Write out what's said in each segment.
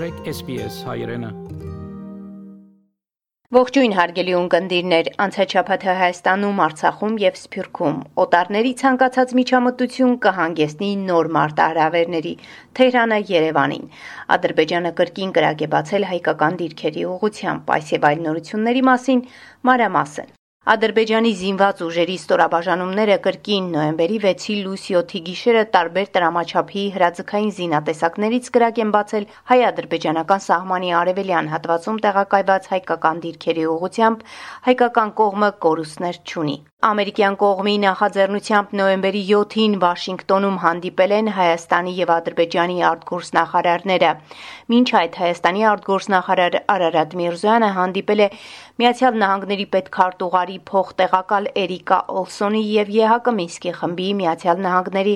մտրեք SPS հայրենը Ողջույն հարգելի ունկնդիրներ, անցաչափաթը Հայաստանում, Արցախում եւ Սփյուռքում օտարների ցանկացած միջամտություն կհանգեցնի նոր մարտահրավերների Թեհրանը Երևանին։ Ադրբեջանը կրկին կրակ է բացել հայկական դիրքերի ուղությամբ, այս եւ այլ նորությունների մասին մանրամասն։ Ադրբեջանի զինված ուժերի ստորաբաժանումները կրկին նոյեմբերի 6-ի լույս 7-ի գիշերը տարբեր տրամաչափի հրաձգային զինատեսակներից կրակ են բացել հայ-ադրբեջանական սահմանի արևելյան հատվածում տեղակայված հայկական դիրքերի ուղությամբ, հայկական կողմը կորուստներ չունի։ Ամերիկյան կողմի նախաձեռնությամբ նոյեմբերի 7-ին Վաշինգտոնում հանդիպել են Հայաստանի եւ Ադրբեջանի արտգործնախարարները։ Մինչ այդ Հայաստանի արտգործնախարար Արարատ Միրզոյանը հանդիպել է Միացյալ Նահանգների պետքարտուղարի փոխտեղակալ Էրիկա Օլսոնի եւ ԵՀԿ Մինսկի խմբի Միացյալ Նահանգների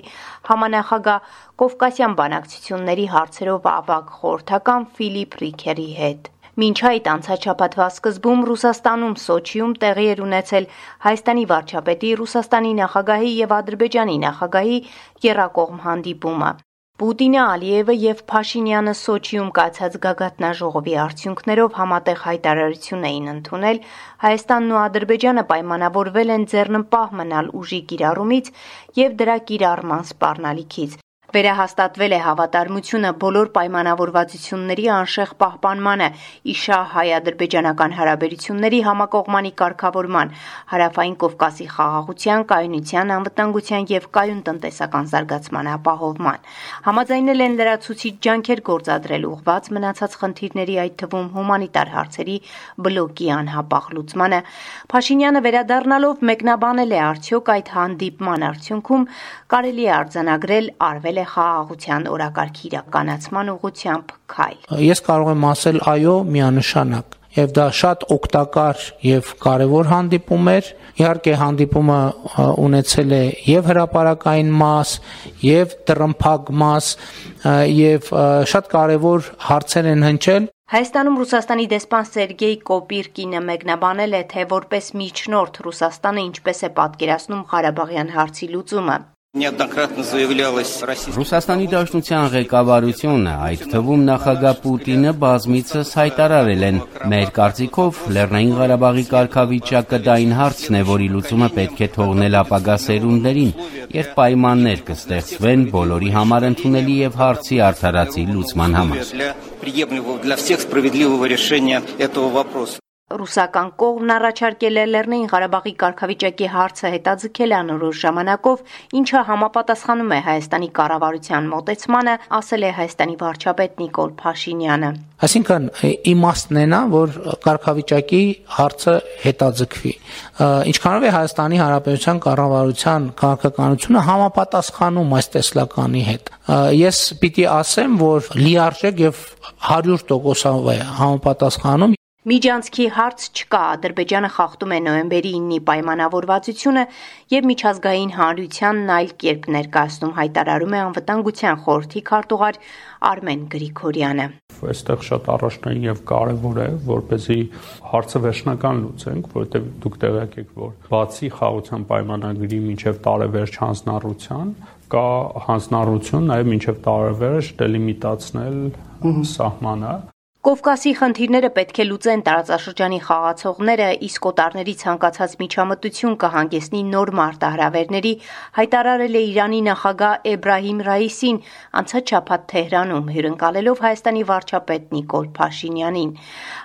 համանախագահ Կովկասյան բանակցությունների հարցերով ավագ խորհրդական Ֆիլիպ Ռիքերի հետ։ Մինչ այդ անցաչափաթվա սկզբում Ռուսաստանում Սոչիում տեղի էր ունեցել Հայաստանի վարչապետի, Ռուսաստանի նախագահի եւ Ադրբեջանի նախագահի երակողմ հանդիպումը։ Պուտինը, Ալիևը եւ Փաշինյանը Սոչիում կայացած գագաթնաժողովի արդյունքներով համատեղ հայտարարություն էին ընդունել, Հայաստանն ու Ադրբեջանը պայմանավորվել են ձեռնպահ մնալ ուժի կիրառումից եւ դրա կիրառման սպառնալիքից։ Վերահաստատվել է հավատարմությունը բոլոր պայմանավորվածությունների անշեղ պահպանմանը, իշա հայ-ադրբեջանական հարաբերությունների համակողմանի կարգավորման, հարավային Կովկասի խաղաղության, կայունության, անվտանգության եւ կայուն տնտեսական զարգացման ապահովման։ Համաձայնել են լրացուցիչ ջանքեր գործադրել ուղված մնացած խնդիրների, այդ թվում հումանիտար հարցերի բլոկի անհապաղ լուծմանը։ Փաշինյանը վերադառնալով մեկնաբանել է արդյոք այդ հանդիպման արդյունքում կարելի է արձանագրել արվել է խաղաղության օրակարգի իրականացման ուղղությամբ քայլ։ Ես կարող եմ ասել այո, միանշանակ եւ դա շատ օգտակար եւ կարեւոր հանդիպում էր։ Իհարկե հանդիպումը ունեցել է եւ հրաապարակային մաս, եւ տրմփակ մաս, եւ շատ կարեւոր հարցեր են հնչել, Հայաստանում Ռուսաստանի դեսպան Սերգեյ Կոպիրկինը մեկնաբանել է, թե որպես միջնորդ Ռուսաստանը ինչպես է պատկերացնում Ղարաբաղյան հարցի լուծումը։ Ռուսաստանի Դաշնության ղեկավարությունը, այդ թվում նախագահ Պուտինը բազմիցս հայտարարել են. մեր կարծիքով Լեռնային Ղարաբաղի կարգավիճակը դա այն հարցն է, որի լուծումը պետք է թողնել ապագա սերունդերին, երբ պայմաններ կստեղծվեն բոլորի համար ընդունելի եւ հարցի արդարացի լուծման համար։ Ռուսական կողմն առաջարկել է Լեռնային Ղարաբաղի կարգավիճակի հարցը հետաձգել անորոշ ժամանակով, ինչը համապատասխանում է Հայաստանի կառավարության մոտեցմանը, ասել է Հայաստանի վարչապետ Նիկոլ Փաշինյանը։ Այսինքն իմաստն է նա, որ կարգավիճակի հարցը հետաձգվի։ Ինչքանով է Հայաստանի Հանրապետության կառավարության քաղաքականությունը համապատասխանում այս տեսլականի հետ։ Ես պիտի ասեմ, որ լիարժեք եւ 100% է համապատասխանում Միջանցքի հարց չկա, Ադրբեջանը խախտում է նոյեմբերի 9-ի պայմանավորվածությունը եւ միջազգային հանրությանն այլ կերպ ներկայացնում հայտարարում է անվտանգության խորհրդի քարտուղար Արմեն Գրիգորյանը։ Այստեղ շատ առաջնային եւ կարեւոր է, որպեսզի հարցը վերջնական լուծենք, որովհետեւ դուք տեղյակ եք, որ բացի խաղաղության պայմանագրի միջև տարեվերջ հանձնառության կա հանձնառություն նաեւ մինչև տարեվերջ դելիմիտացնել սահմանը Կովկասի խնդիրները պետք է լուծեն տարածաշրջանի խաղացողները, իսկ օտարների ցանկացած միջամտություն կհանգեցնի նոր մարտահրավերների, հայտարարել է Իրանի նախագահ Էբրահիմ Ռայիսին անցած շաբաթ Թեհրանում հյուրընկալելով Հայաստանի վարչապետ Նիկոլ Փաշինյանին։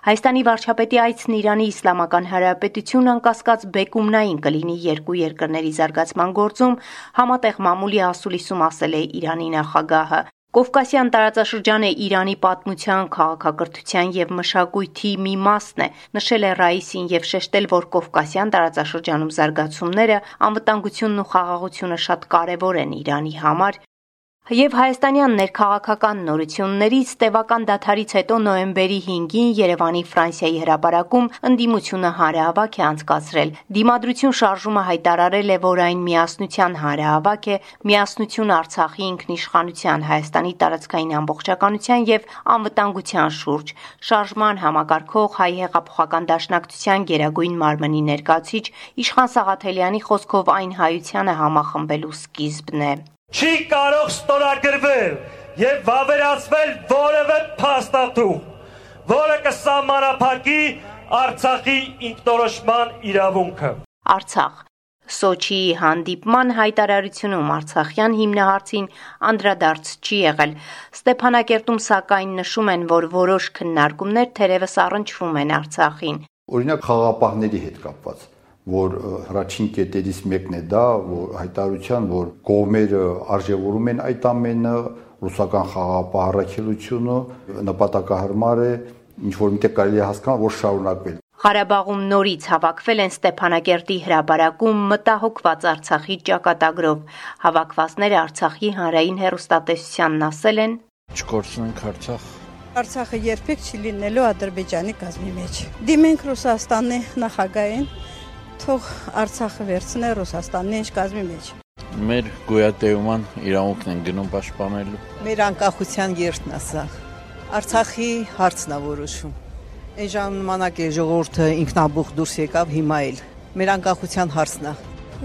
Հայաստանի վարչապետի այցն Իրանի Իսլամական Հանրապետություն անկասկած բեկումնային կլինի երկու երկրների զարգացման գործում, համատեղ մամուլի ասուլիսում ասել է Իրանի նախագահը։ Կովկասյան տարածաշրջանը Իրանի պատմության, քաղաքակրթության եւ մշակույթի մի մասն է, նշել է Ռայիսին եւ շեշտել, որ Կովկասյան տարածաշրջանում զարգացումները, անվտանգությունն ու խաղաղությունը շատ կարեւոր են Իրանի համար Եվ հայաստանյան ներքաղաքական նորություններից տևական դաթարից հետո նոյեմբերի 5-ին Երևանի Ֆրանսիայի հրապարակում ընդդիմությունը հանրահավաք է անցկացրել։ Դիմադրություն շարժումը հայտարարել է, որ այն միասնության հանրահավաք է, միասնություն Արցախի ինքնիշխանության, Հայաստանի տարածքային ամբողջականության եւ անվտանգության շուրջ։ Շարժման համակարգող հայ հեղափոխական դաշնակցության Գերագույն մարմնի ներկայացիչ Իշխան Սաղաթելյանի խոսքով այն հայությանը համախմբելու սկիզբն է չի կարող ստորագրվել եւ վավերացվել որևէ փաստաթուղ, որը կսահմանափակի Արցախի ինքնորոշման իրավունքը։ Արցախ. Սոչիի հանդիպման հայտարարությունում Արցախյան հիմնահարցին անդրադարձ չի եղել։ Ստեփանակերտում սակայն նշում են, որ որոշ քննարկումներ թերևս առնչվում են Արցախին։ Օրինակ խաղապահների հետ կապված որ հրաչին կետերից մեկն է դա, որ հայտարարության, որ կողմերը արժևորում են այդ ամենը, ռուսական խաղապահ առաքելությունը նպատակահարմար է, ինչ որ միտեղ կարելի է հասկանալ, որ շարունակվել։ Ղարաբաղում նորից հավաքվել են Ստեփանագերտի հրաբարակում մտահոգված Արցախի ճակատագրով։ Հավաքվածները Արցախի հանրային հերոստատեսությանն ասել են. «Չկորցնենք Արցախ, Արցախը երբեք չի լինելու Ադրբեջանի կազմի մեջ։ Դիմենք Ռուսաստանի նախագահին, թող Արցախը վերցնե Ռուսաստանի ինչ կազմի մեջ։ Մեր գոյատևման իրավունքն են գնում պաշտպանելու։ Մեր անկախության երթն է սա։ Արցախի հարցն է որոշում։ Այն ժամանակ է ժողովուրդը ինքնաբուխ դուրս եկավ, հիմա էլ մեր անկախության հարցն է։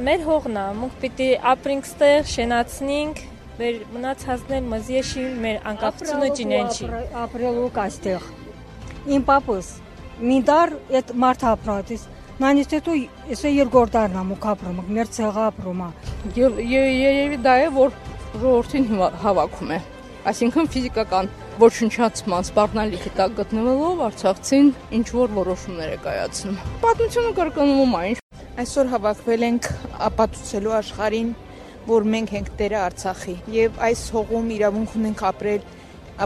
Մեր հողն է, մենք պիտի ապրենք ստեղ, շենացնենք, մեր մնացածներ մզեշի մեր անկախությունը ճինենչի։ Ապրելու կաստեղ։ Իմ papas միդար այդ մարդ ապրատից Նանից հետո էսե երկրորդ դարն ամուք ապրում, մեր ցեղը ապրում է։ Երևի դա է, որ ժողովրդին հավաքում է։ Այսինքն ֆիզիկական ոչնչացման սպառնալիքի տակ գտնվելով Արցախցին ինչ որ որոշումներ է կայացնում։ Պատմությունը կրկնվում է։ Այսօր հավաքվել ենք ապացուցելու աշխարհին, որ մենք ենք Տերը Արցախի եւ այս հողում իրավունք ունենք ապրել,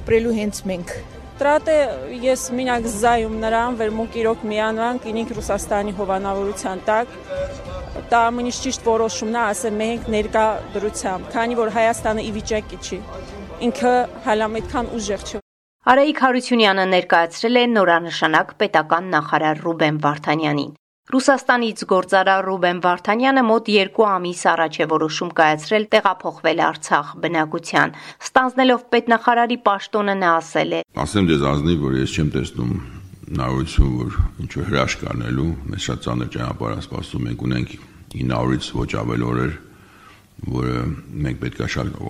ապրելու հենց մենք։ Տրատե ես մինակ զայում նրան, որ մոք իրոք միանան կինիկ Ռուսաստանի հովանավորության տակ։ Դա ամենից ճիշտ որոշումն է, ասեմ մենք ներկա դրությամբ, քանի որ Հայաստանը ի վիճակի չի ինքը հալամ այդքան ուժեղ չէ։ Արայիկ Հարությունյանը ներկայացրել է նորանշանակ պետական նախարար Ռուբեն Վարդանյանին։ Ռուսաստանից գործարար Ռուբեն Վարդանյանը մոտ 2 ամիս առաջ է որոշում կայացրել տեղափոխվել Արցախ բնակության։ Ստանձնելով պետնախարարի պաշտոնը նա ասել է. Ասեմ դες ազնիվ, որ ես չեմ տեսնում նարություն, որ ինչ որ հրաշք անելու, մեզ շատ ծանր ճանապարհ սպասում ենք ունենք 900-ից ոչ ավել օրեր, որը մենք պետքա շատ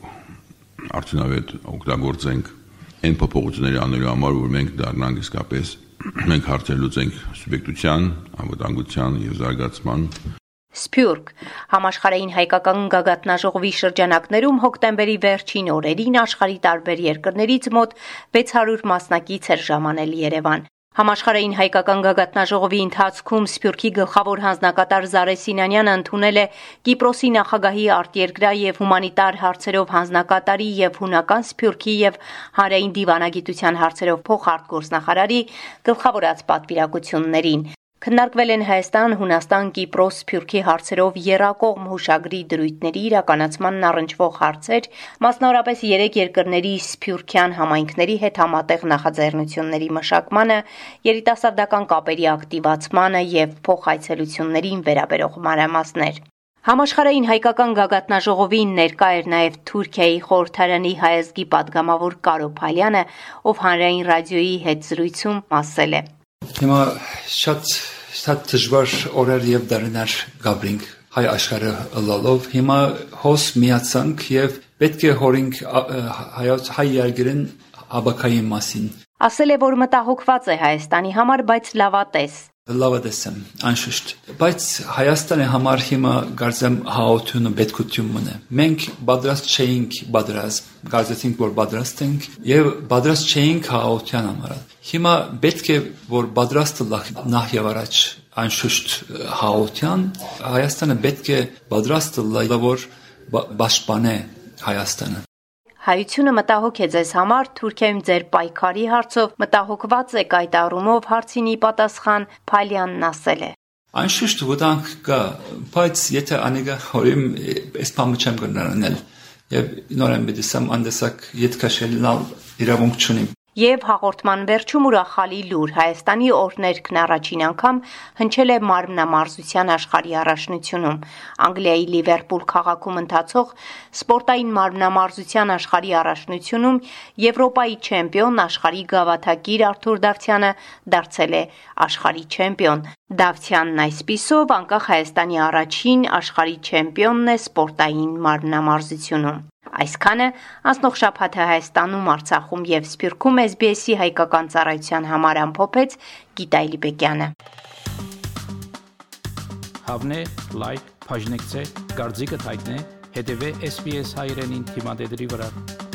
արդյունավետ օգտագործենք այն փոփոխությունների անելու համար, որ մենք դառնանք իսկապես մենք հարցեր լուծենք սուբյեկտության, անվտանգության եւ զարգացման Սփյուռք. Համաշխարհային հայկական գագաթնաժողովի շրջանակներում հոկտեմբերի վերջին օրերին աշխարհի տարբեր երկրներից մոտ 600 մասնակից էր ժամանել Երևան։ Համաշխարհային հայկական գագաթնաժողովի ընթացքում Սփյուռքի գլխավոր հանձնակատար Զարե Սինանյանը ընդունել է Կիպրոսի նախագահի արտերկրյա եւ հումանիտար հարցերով հանձնակատարի եւ հունական Սփյուռքի եւ հանրային դիվանագիտության հարցերով փոխարտգործնախարարի գլխավորած պատվիրակություններին։ Քննարկվել են Հայաստան, Հունաստան, Կիպրոս, Սփյուռքի հարցերով երակող հուշագրի դրույթների իրականացմանն առնչվող հարցեր, մասնավորապես 3 երկրների սփյուռքյան համայնքների հետ համատեղ նախաձեռնությունների մշակմանը, երիտասարդական կապերի ակտիվացմանը եւ փոխայցելություններին վերաբերող մանրամասներ։ Համաշխարհային հայկական գագաթնաժողովին ներկա էր նաև Թուրքիայի խորհրդարանի հայազգի падգամավոր Կարոփալյանը, ով հանրային ռադիոյի հետ զրույցում ասել է. Հիմա շատ շատ դժվար օրեր եւ դարներ գաբրինք հայ աշխարհը լալով հիմա հոս միացանք եւ պետք է հորինք հայոց հայ երկրին աբակայի մասին ասել է որ մտահոգված է Հայաստանի համար բայց լավատես լավատես եմ անշուշտ բայց Հայաստանի համար հիմա գարձեմ հաղորդությունը պետքություն մնա մենք պատրաստ չէինք պատրաստ գարձեցինք որ պատրաստ ենք եւ պատրաստ չէինք հաղորդության համար հիմա պետք է որ պատրաստը նախ եւ առաջ անշուշտ հաղորդության Հայաստանը պետք է պատրաստ լա որ պաշտպանե Հայաստանը Հայությունը մտահոգ է ձեզ համար Թուրքիայում ձեր պայքարի հարցով մտահոգված եք այդ առումով հարցինի պատասխան Փալյանն ասել է Անշուշտ վտանգ կա, բայց եթե անեգա հորիմ այս բանը չեմ գնարնել եւ նորեն բդիսամ անդեսակ յետքաշելնալ իրավունք չունիմ Եվ հաղորդման վերջում ուրախալի լուր Հայաստանի օրներքն առաջին անգամ հնչել է մարմնամարզության աշխարհի առաջնությունում։ Անգլիայի Լիվերպուլ քաղաքում ընթացող սպորտային մարմնամարզության աշխարհի առաջնությունում Եվրոպայի չեմպիոն աշխարհի գավաթակիր Արթուր Դավթյանը դարձել է աշխարհի չեմպիոն։ Դավթյանն այսպիսով անկախ Հայաստանի առաջին աշխարհի չեմպիոնն է սպորտային մարմնամարզությունում։ Այսքանը անցնող շաբաթը Հայաստանում, Արցախում եւ Սփյուռքում SBS-ի հայկական ծառայության համար ամփոփեց Գիտայ Լիբեկյանը։ Հավնե, լայք, բաժնեկցե, դարձիկը թայտնե, հետեւե SBS հայրենին թիմադեդի վրա։